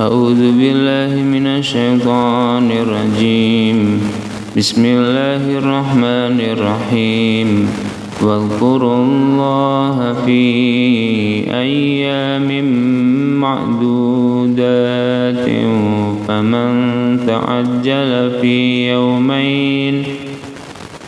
أعوذ بالله من الشيطان الرجيم. بسم الله الرحمن الرحيم. واذكروا الله في أيام معدودات. فمن تعجل في يومين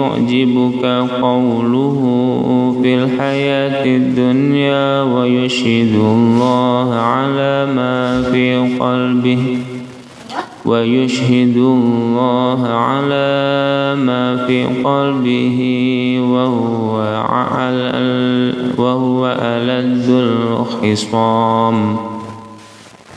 يعجبك قوله في الحياة الدنيا ويشهد الله على ما في قلبه ويشهد الله على ما في قلبه وهو وهو ألد الخصام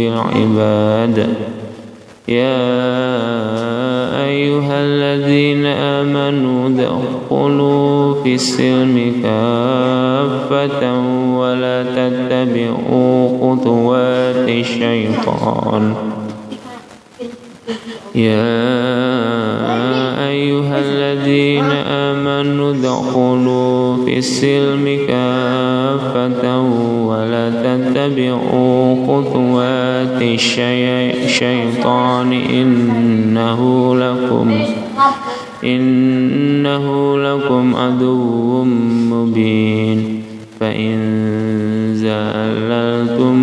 بالعباد. يا أيها الذين آمنوا ادخلوا في السلم كافة ولا تتبعوا خطوات الشيطان. يا أيها الذين آمنوا ادخلوا في السلم كافة ولا تتبعوا خطوات الشيطان. إنه لكم إنه لكم عدو مبين. فإن زللتم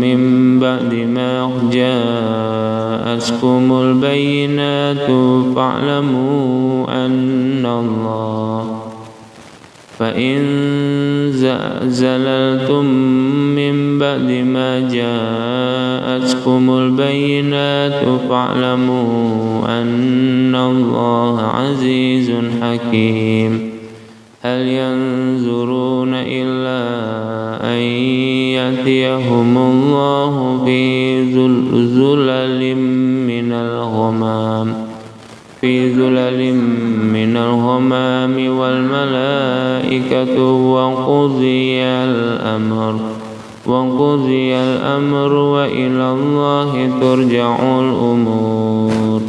من بعد ما جاءتكم البينات فاعلموا أن الله فإن زللتم من بعد ما جاءتكم البينات فاعلموا أن الله عزيز حكيم هل ينظرون إلا أن يأتيهم الله في ذلل من الغمام في ذلل من الغمام والملائكة وقضي الأمر وقضي الأمر وإلى الله ترجع الأمور.